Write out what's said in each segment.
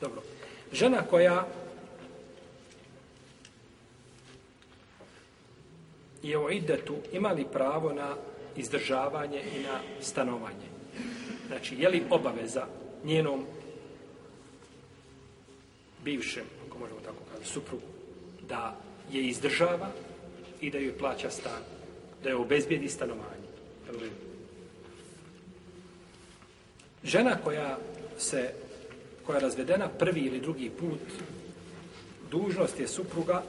Dobro. Žena koja je u idetu imali pravo na izdržavanje i na stanovanje. Znači, je li obaveza njenom bivšem, ako možemo tako kazati, suprugu, da je izdržava i da joj plaća stan, da je obezbijedi stanovanje. Žena koja se koja je razvedena prvi ili drugi put, dužnost je supruga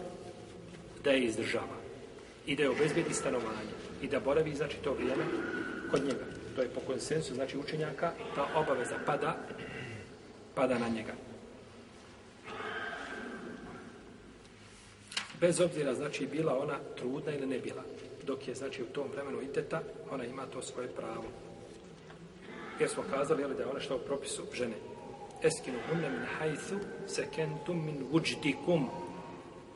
da je izdržava i da je obezbedi stanovanje i da boravi, znači, to vrijeme kod njega. To je po konsensu, znači, učenjaka, ta obaveza pada, pada na njega. Bez obzira, znači, bila ona trudna ili ne bila. Dok je, znači, u tom vremenu iteta, ona ima to svoje pravo. Jer smo kazali, jel, da je ona što u propisu žene eskinu hunne min hajthu sekentum min uđdikum.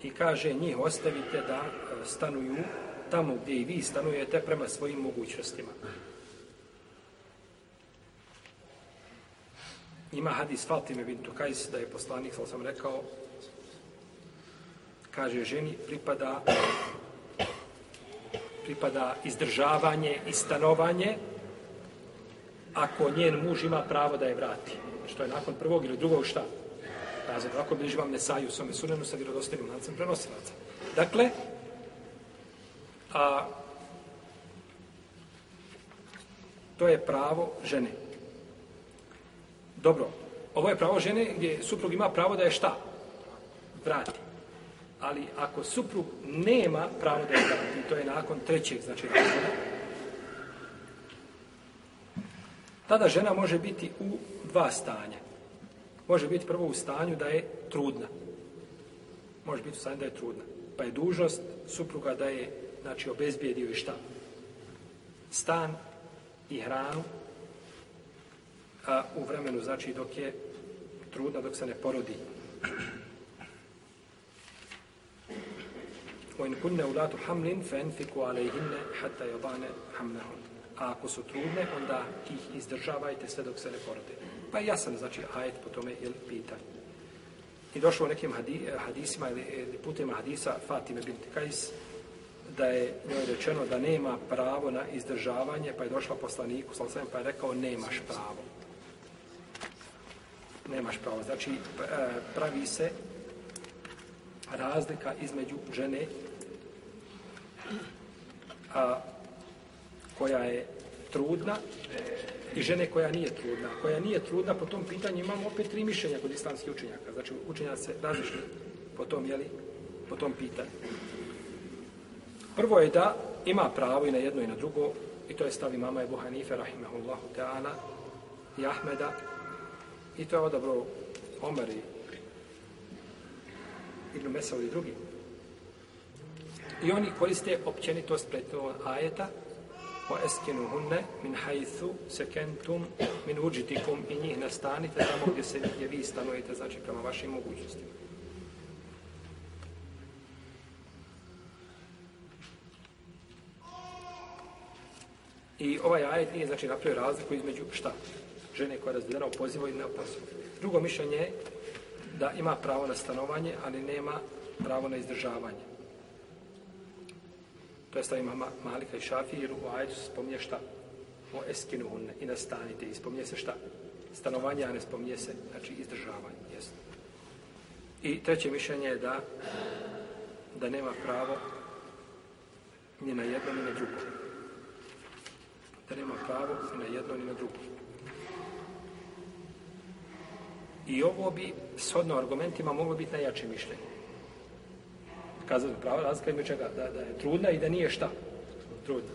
i kaže njih ostavite da e, stanuju tamo gdje i vi stanujete prema svojim mogućnostima. Ima hadis Fatime bin Tukajs da je poslanik, sam sam rekao, kaže ženi pripada pripada izdržavanje i stanovanje ako njen muž ima pravo da je vrati što je nakon prvog ili drugog šta? Razred, ovako bliži vam Nesaju u svome sunenu sa vjerodostanim lancem prenosilaca. Dakle, a, to je pravo žene. Dobro, ovo je pravo žene gdje suprug ima pravo da je šta? Vrati. Ali ako suprug nema pravo da je vrati, to je nakon trećeg, znači razreda, tada žena može biti u dva stanja. Može biti prvo u stanju da je trudna. Može biti u stanju da je trudna. Pa je dužnost supruga da je, znači, obezbijedio i šta? Stan i hranu a u vremenu, znači, dok je trudna, dok se ne porodi. وإن كن أولاد حمل فأنفقوا عليهن حتى يضعن حملهن a ako su trudne, onda ih izdržavajte sve dok se ne porode. Pa ja sam, znači, ajet po tome ili pitanje. I došlo u nekim hadisima ili, ili putima hadisa Fatime binti Kajs, da je njoj rečeno da nema pravo na izdržavanje, pa je došla poslaniku, sal pa je rekao, nemaš pravo. Nemaš pravo. Znači, pravi se razlika između žene a, koja je trudna i žene koja nije trudna. Koja nije trudna, po tom pitanju imamo opet tri mišljenja kod islamskih učenjaka. Znači, učenja se različni po tom, jeli, po tom pitanju. Prvo je da ima pravo i na jedno i na drugo, i to je stavi mama Ebu Hanife, rahimahullahu ta'ala, i Ahmeda, i to je odabro Omer i Ibn Mesao i drugi. I oni koriste općenitost pretnog ajeta, wa eskinuhunne min hajthu sekentum min uđitikum i njih nastanite tamo gdje se gdje vi stanujete, znači prema vašim mogućnostima. I ovaj ajet nije znači napravio razliku između šta? Žene koja je razvedena u pozivu i ne u. Drugo mišljenje je da ima pravo na stanovanje, ali nema pravo na izdržavanje. To je stavima Malika i Šafir, u ajetu se spominje šta? O eskinuhunne i nastanite. I spominje se šta? Stanovanje, a ne spominje se, znači, izdržavanje. Jesno. I treće mišljenje je da da nema pravo ni na jedno, ni na drugo. Da nema pravo ni na jedno, ni na drugo. I ovo bi, shodno argumentima, moglo biti najjače mišljenje kazati pravo razlika ima čega, da, da je trudna i da nije šta? Trudna.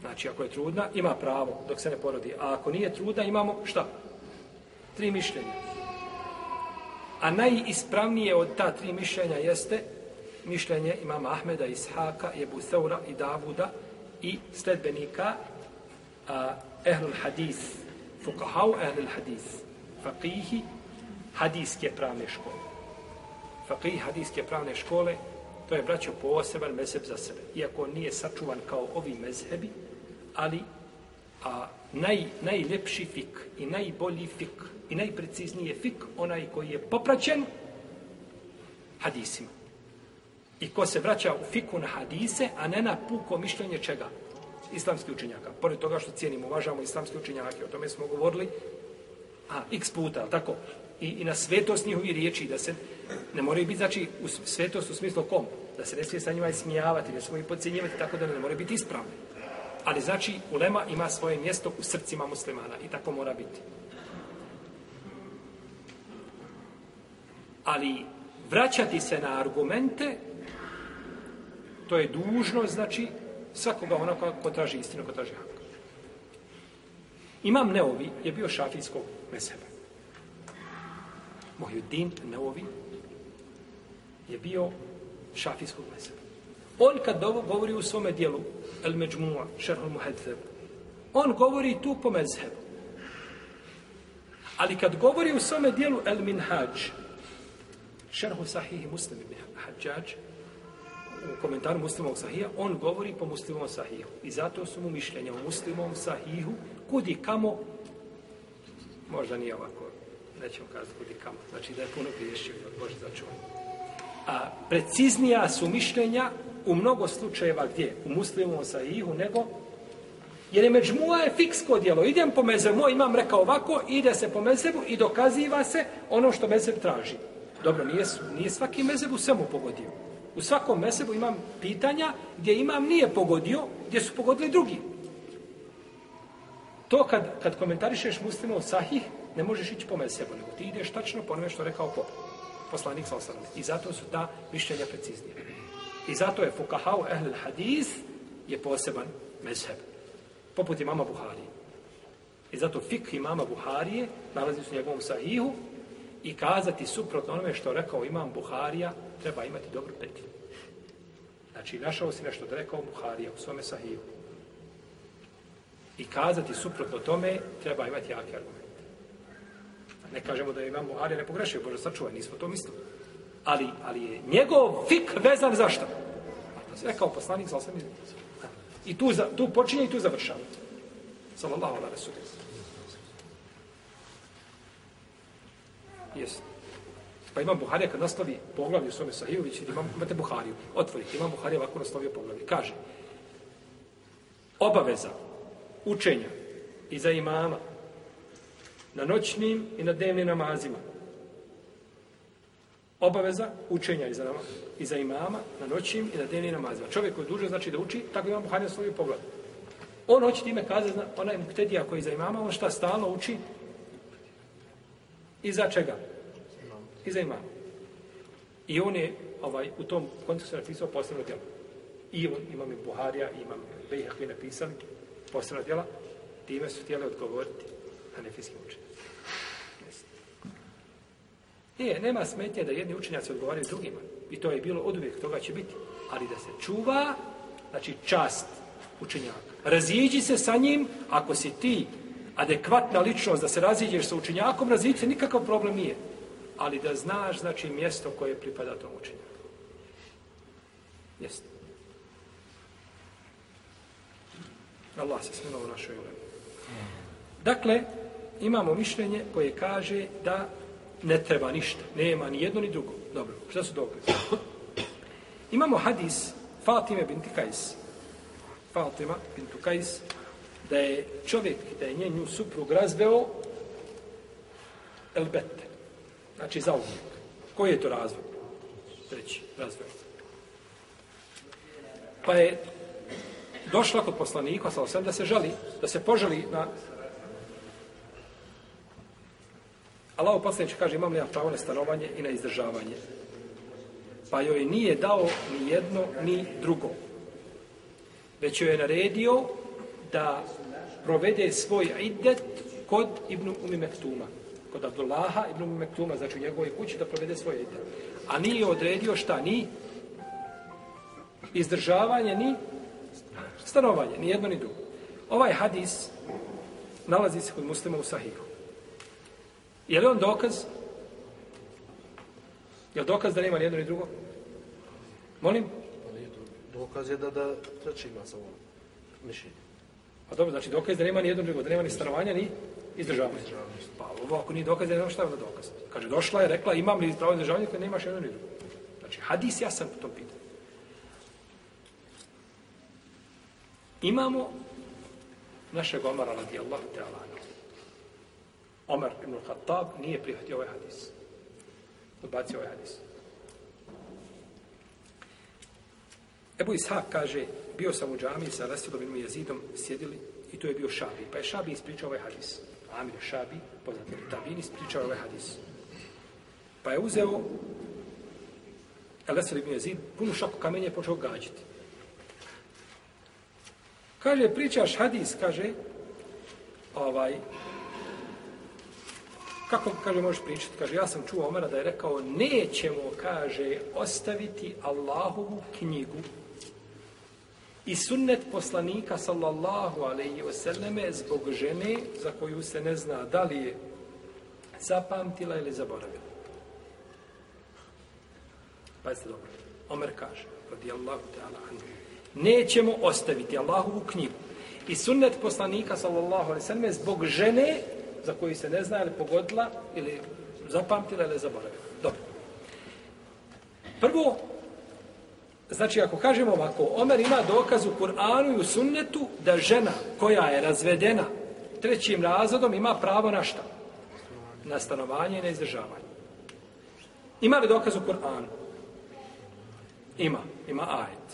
Znači, ako je trudna, ima pravo dok se ne porodi. A ako nije trudna, imamo šta? Tri mišljenja. A najispravnije od ta tri mišljenja jeste mišljenje imama Ahmeda, Ishaka, Ebu Seura i Davuda i sledbenika a, Ehlul Hadis, Fukahau Ehlul Hadis, Faqihi, hadijske pravne škole. Faqihi, hadijske pravne škole, To je, braćo, poseban mezheb za sebe. Iako on nije sačuvan kao ovi mezhebi, ali a, naj, najljepši fik i najbolji fik i najprecizniji je fik onaj koji je popraćen hadisima. I ko se vraća u fiku na hadise, a ne na puko mišljenje čega? Islamski učenjaka. Pored toga što cijenimo, uvažamo islamski učenjake, o tome smo govorili, a x puta, tako? I, i na svetost njihovi riječi, da se ne moraju biti, znači, u svetost u smislu kom? Da se ne smije sa njima ismijavati, ne smije podcjenjivati, tako da ne more biti ispravni. Ali znači, ulema ima svoje mjesto u srcima muslimana i tako mora biti. Ali vraćati se na argumente, to je dužno, znači, svakoga onako ko traži istinu, ko traži hak. Imam Neovi je bio šafijskog meseba. Mohyuddin Neovi je bio šafijskog mezheba. On kad govori u svome dijelu El Međmu'a, Šerhul Muhedzeb, on govori tu po mezhebu. Ali kad govori u svome dijelu El Minhaj, Šerhu Sahihi Muslim ibn Hadžađ, u komentaru muslimovog sahija, on govori po muslimovom sahihu. I zato su mu mišljenja o muslimovom sahihu kudi kamo, možda nije ovako, nećemo kazati kudi kamo, znači da je puno griješio, Bože začuvaj. A preciznija su mišljenja u mnogo slučajeva gdje? U muslimovom sahihu, nego Jer je međmua je fiksko djelo. Idem po mezebu, imam rekao ovako, ide se po mezebu i dokaziva se ono što mezeb traži. Dobro, nije, nije svaki mezeb u svemu pogodio. U svakom mezebu imam pitanja gdje imam nije pogodio, gdje su pogodili drugi. To kad, kad komentarišeš muslimov sahih, ne možeš ići po mezebu, nego ti ideš tačno po što rekao po poslanik sa osanem. I zato su ta mišljenja preciznije. I zato je fukahau ehlil hadis je poseban mezheb. Poput imama Buharije. I zato fik imama Buharije nalazi se u njegovom sahihu i kazati suprotno onome što rekao imam Buharija, treba imati dobru petlju. Znači, našao si nešto da rekao Buharija u svome sahiju. I kazati suprotno tome, treba imati jake argumente. Ne kažemo da je imam Buharija ne pogrešio, Bože sačuvaj, nismo to mislili. Ali, ali je njegov fik vezan za što? Sve kao poslanik, sa osam I tu, za, tu počinje i tu završava. Sallallahu ala resulim. Jesu. Pa imam Buharija kad nastavi poglavlje u svome sahiju, vi ćete, imate Buhariju, otvorite, imam Buharija ovako nastavio poglavlje. Kaže, obaveza učenja i za imama na noćnim i na dnevnim namazima. Obaveza učenja i za, nama, i za imama na noćnim i na dnevnim namazima. Čovjek koji je dužan znači da uči, tako imam Buharija svoju pogled. On hoće time kaze, onaj muktedija koji je za imama, on šta stalno uči? I za čega? i za. I on je ovaj, u tom kontekstu napisao posebno djelo. I on, imam i Buharija, imam Bejah koji napisali posebno djela, time su htjeli odgovoriti hanefijski učenjaci. učenjima. Nije, nema smetnje da jedni učenjaci odgovaraju drugima. I to je bilo od uvijek, toga će biti. Ali da se čuva, znači čast učenjaka. Raziđi se sa njim, ako si ti adekvatna ličnost da se raziđeš sa učenjakom, raziđi se, nikakav problem nije ali da znaš, znači, mjesto koje pripada tom učenjaku. Jeste. Allah se smilo u našoj ulemi. Dakle, imamo mišljenje koje kaže da ne treba ništa. Nema ni jedno ni drugo. Dobro, šta su dokaze? Imamo hadis Fatime binti Kajs. Fatima bintu Kajs da je čovjek, da je njenju suprug razveo elbete. Znači za uvijek. Koji je to razvoj? Treći razvoj. Pa je došla kod poslanika, sa da se žali, da se požali na... Allah u kaže, imam li ja pravo na stanovanje i na izdržavanje? Pa joj nije dao ni jedno, ni drugo. Već joj je naredio da provede svoj idet kod Ibnu Umi Mektuma kod Abdullaha ibn Mektuma, znači u njegovoj kući, da provede svoj idet. A nije odredio šta? Ni izdržavanje, ni stanovanje, ni jedno, ni drugo. Ovaj hadis nalazi se kod muslima u Sahihu. Je li on dokaz? Je li dokaz da nema ni jedno, ni drugo? Molim? Dokaz je da, da treći ima samo mišljenje. A dobro, znači dokaz da nema ni jedno drugo, da nema ni stanovanja, ni izdržavanja. Pa ovo ako nije dokaz, da nema šta je onda dokaz. Kaže, došla je, rekla, imam li pravo izdržavanja, kada nemaš jedno ni drugo. Znači, hadis ja sam po tom pitanju. Imamo našeg Omara radijallahu ta'ala. Omer ibn Khattab nije prihvatio ovaj hadis. Odbacio ovaj hadis. Ebu Ishak kaže, bio sam u džami sa Rasilom ibn Jezidom, sjedili i to je bio Šabi. Pa je Šabi ispričao ovaj hadis. Amir Šabi, poznati Tabin, ispričao ovaj hadis. Pa je uzeo Rasil ibn Jezid, punu šaku kamenje je počeo gađati. Kaže, pričaš hadis, kaže, ovaj, kako, kaže, možeš pričati? Kaže, ja sam čuo Omara da je rekao, nećemo, kaže, ostaviti Allahovu knjigu i sunnet poslanika, sallallahu alaihi wasallame, zbog žene za koju se ne zna da li je zapamtila ili zaboravila. Pazite dobro. Omer kaže, radijallahu ta'ala anhu, nećemo ostaviti Allahovu knjigu i sunnet poslanika sallallahu alejhi ve selleme zbog žene za koju se ne zna ili pogodila ili zapamtila ili zaboravila. Dobro. Prvo, znači ako kažemo ovako, Omer ima dokaz u Kur'anu i u sunnetu da žena koja je razvedena trećim razvodom ima pravo na šta? Na stanovanje i na izdržavanje. Ima li dokaz u Kur'anu? Ima, ima ajet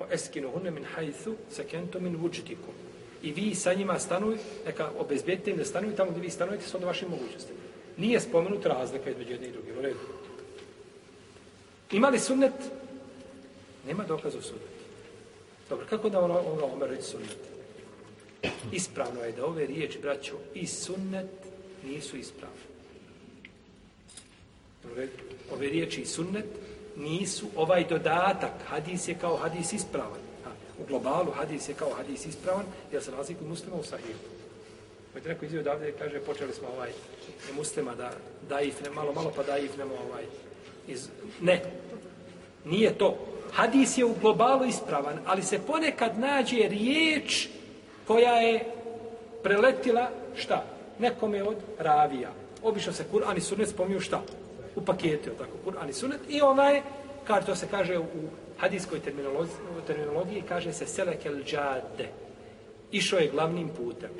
o eskinu hunne min hajthu sekentu min vučitikum. I vi sa njima stanuj, neka obezbijedite im da stanuju tamo gdje vi stanujete s onda vašim mogućnostima. Nije spomenut razlika između jedne i druge. U redu. Ima li sunnet? Nema dokaza u sunnet. Dobro, kako da ono, ono Omer reći sunnet? Ispravno je da ove riječi, braćo, i sunnet nisu ispravne. Ove riječi i sunnet nisu ovaj dodatak, hadis je kao hadis ispravan. U globalu hadis je kao hadis ispravan, jer se razliku muslima u sahihu. Pojte neko izvio odavde i kaže, počeli smo ovaj muslima da daif, ne, malo, malo pa daif, nemo ovaj, iz... Ne, nije to. Hadis je u globalu ispravan, ali se ponekad nađe riječ koja je preletila šta? Nekome od ravija. Obično se Kur'an i Sunnet spominju šta? u paketu, tako, Kur'an i Sunnet, i onaj, Kar to se kaže u hadijskoj terminologiji, terminologiji kaže se selekel džade. Išao je glavnim putem.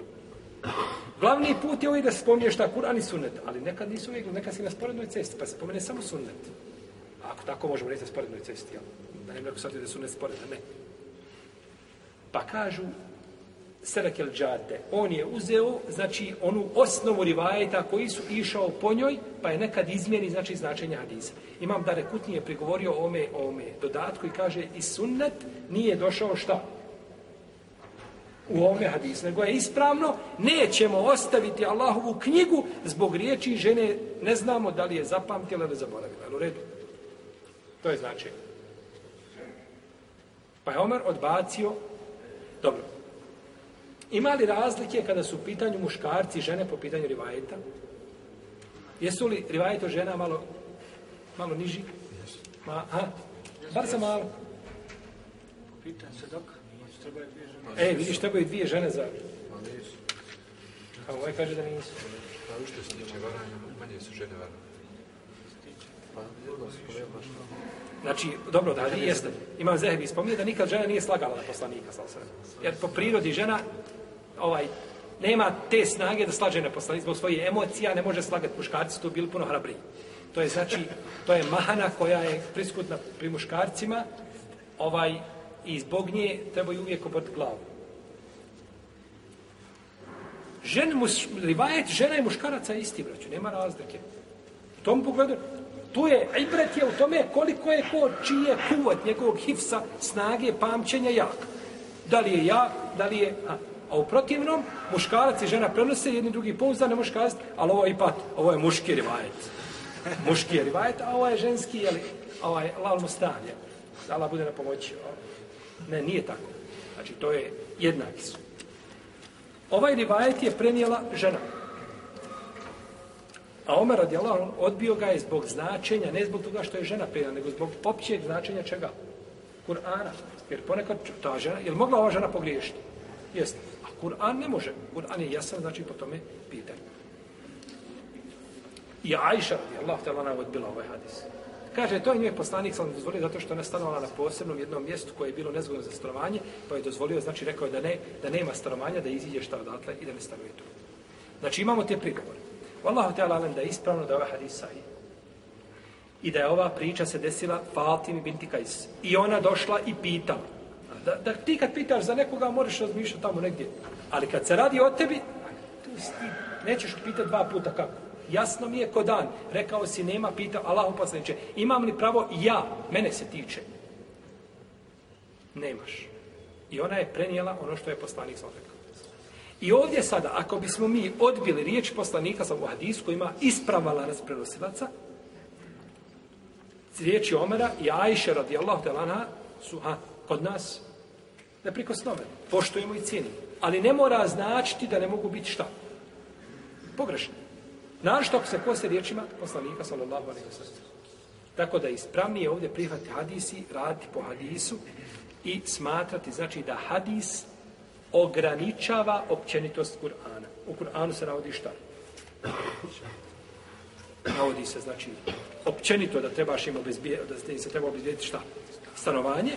Glavni put je ovaj da se spominje šta Kur'an i Sunnet, ali nekad nisu uvijek, nekad si na sporednoj cesti, pa se spomene samo Sunnet. Ako tako možemo reći na sporednoj cesti, jel? Da ne neko shvatio da je Sunnet sporedna, ne. Pa kažu, Serakel Džade. On je uzeo, znači, onu osnovu rivajeta koji su išao po njoj, pa je nekad izmjeni, znači, značenja hadisa. Imam da rekutnije prigovorio o ome, o ome dodatku i kaže, i sunnet nije došao šta? U ome hadisu. Nego je ispravno, nećemo ostaviti Allahovu knjigu zbog riječi žene, ne znamo da li je zapamtila ili zaboravila. U redu? To je značenje. Pa je Omer odbacio, dobro, Ima li razlike kada su u pitanju muškarci i žene po pitanju rivajeta? Jesu li rivajeto žena malo, malo niži? Ma, ha? Bar sa malo. Pitan se dok, treba je dvije žene. E, vidiš, trebaju dvije žene za... A ovaj kaže da nisu. Pa u što se tiče varanja, manje su žene varanje. Znači, dobro, da vi jeste. Imam Zehebi spominje da nikad žena nije slagala na poslanika, sal Jer po prirodi žena ovaj nema te snage da slaže na poslanik zbog svojih emocija, ne može slagati muškarci, to bili puno hrabriji. To je znači, to je mahana koja je prisutna pri muškarcima, ovaj, i zbog nje trebaju uvijek obrti glavu. Žen, muš, rivajet, žena i muškaraca je isti, braću, nema razlike. U tom pogledu, tu je, ibret je u tome koliko je ko čije kuvat njegovog hifsa, snage, pamćenja jak. Da li je jak, da li je... A, A u protivnom, muškarac i žena prenose jedni drugi pouzdane ne ali ovo je ipak, ovo je muški rivajet. Muški je rivajet, a ovo je ženski, jeli, ovaj, lal mustan, je. Da Allah bude na pomoći. Ne, nije tako. Znači, to je jednaki su. Ovaj rivajet je prenijela žena. A Omer radi Allah, odbio ga je zbog značenja, ne zbog toga što je žena prenijela, nego zbog općeg značenja čega? Kur'ana. Jer ponekad ta žena, je li mogla ova žena pogriješiti? Jeste. Kur'an ne može. Kur'an je jasan, znači po tome pitanje. I Ajša, je Allah te lana odbila ovaj hadis. Kaže, to je njoj poslanik sam dozvolio zato što je stanovala na posebnom jednom mjestu koje je bilo nezgodno za stanovanje, pa je dozvolio, znači rekao je da, ne, da nema stanovanja, da iziđe šta odatle i da ne stanuje tu. Znači imamo te prigovore. Wallahu te alam da je ispravno da je ovaj hadis sahih. I da je ova priča se desila Fatimi binti Kajs. I ona došla i pitala. Da, da ti kad pitaš za nekoga, možeš razmišljati tamo negdje. Ali kad se radi o tebi, tu ti, nećeš pitati dva puta kako. Jasno mi je ko dan. Rekao si, nema pita, Allah uposlaniče, imam li pravo ja, mene se tiče. Nemaš. I ona je prenijela ono što je poslanik sam rekao. I ovdje sada, ako bismo mi odbili riječ poslanika sa u hadisu koji ima ispravala razprenosilaca, riječi Omera i Ajše radijallahu talana su ha, kod nas neprikosnovene. Poštujemo i cijenimo. Ali ne mora značiti da ne mogu biti šta? Pogrešni. Našto ako se kose riječima poslanika sallallahu alaihi wa sallam. Tako da ispravnije ovdje prihvati hadisi, raditi po hadisu i smatrati, znači da hadis ograničava općenitost Kur'ana. U Kur'anu se navodi šta? Navodi se, znači, općenito da trebaš im obezbijeti, da se treba obezbijeti šta? Stanovanje.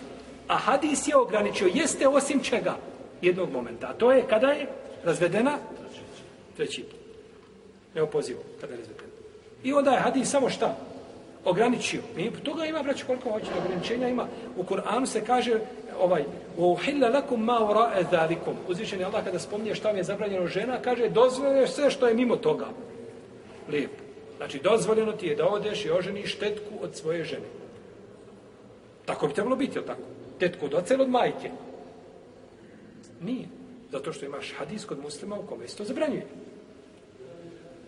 A hadis je ograničio, jeste osim čega? Jednog momenta. A to je kada je razvedena treći put. Neopozivo, kada je razvedena. I onda je hadis samo šta? Ograničio. Mi toga ima, braću, koliko hoće ograničenja ima. U Kur'anu se kaže, ovaj uhilla lakum ma wara'a zalikum je Allah kada spominje šta mi je zabranjeno žena kaže dozvoljeno sve što je mimo toga lijepo znači dozvoljeno ti je da odeš i oženiš štetku od svoje žene tako bi trebalo biti tako tetku od oca od majke nije zato što imaš hadis kod muslima u kome se to zabranjuje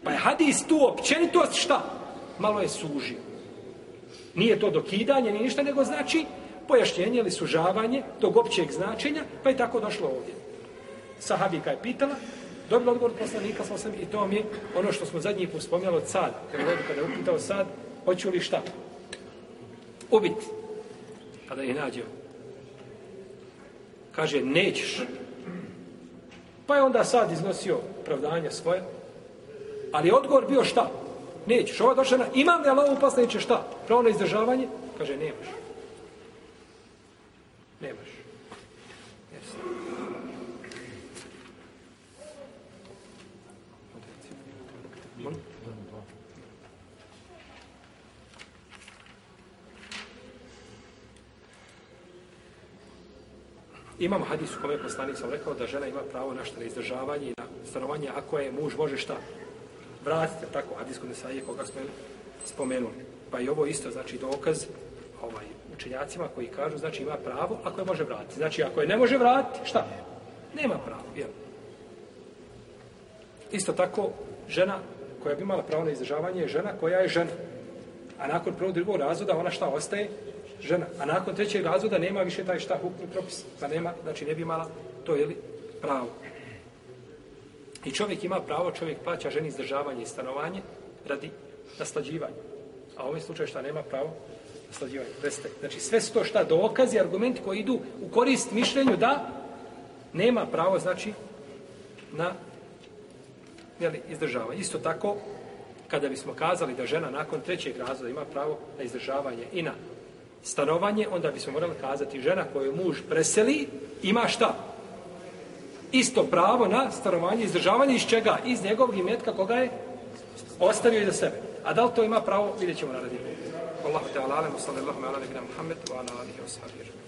pa je hadis tu općenitost šta malo je sužio nije to dokidanje ni ništa nego znači pojašnjenje ili sužavanje tog općeg značenja, pa je tako došlo ovdje. Sahabika je pitala, dobila odgovor od poslanika, sam sam, i to mi je ono što smo zadnji put spomnjali od sad, kada je upitao sad, hoću li šta? Ubiti. Kada je nađeo. Kaže, nećeš. Pa je onda sad iznosio pravdanje svoje, ali je odgovor bio šta? Nećeš. Ovo je došla na, imam li Allahovu uposlaniće šta? Pravo na izdržavanje? Kaže, nemaš. Nemaš. Jesi. Imamo hadis u kome poslanik sam rekao da žena ima pravo na što na izdržavanje i na stanovanje ako je muž može šta vratiti, tako hadis kod Nesaije koga smo spomenuli. Pa i ovo isto znači dokaz ovaj učenjacima koji kažu, znači ima pravo ako je može vratiti. Znači ako je ne može vratiti, šta? Nema pravo, jel? Isto tako, žena koja bi imala pravo na izdržavanje je žena koja je žena. A nakon prvog drugog razvoda ona šta ostaje? Žena. A nakon trećeg razvoda nema više taj šta hukmi propis. Pa nema, znači ne bi imala to, je li, pravo. I čovjek ima pravo, čovjek plaća ženi izdržavanje i stanovanje radi naslađivanja. A u ovom slučaju šta nema pravo? Naslađivanje. Preste. Znači sve su to šta dokazi, argumenti koji idu u korist mišljenju da nema pravo, znači, na jeli, izdržavanje. Isto tako, kada bismo kazali da žena nakon trećeg razvoda ima pravo na izdržavanje i na stanovanje, onda bismo morali kazati žena koju muž preseli, ima šta? Isto pravo na stanovanje, izdržavanje iz čega? Iz njegovog imetka koga je ostavio iza sebe. A da li to ima pravo, vidjet ćemo na radinu. Allahu te alalem, sallallahu Allahum, ala nebina Muhammed, wa ala alihi wa sahabi,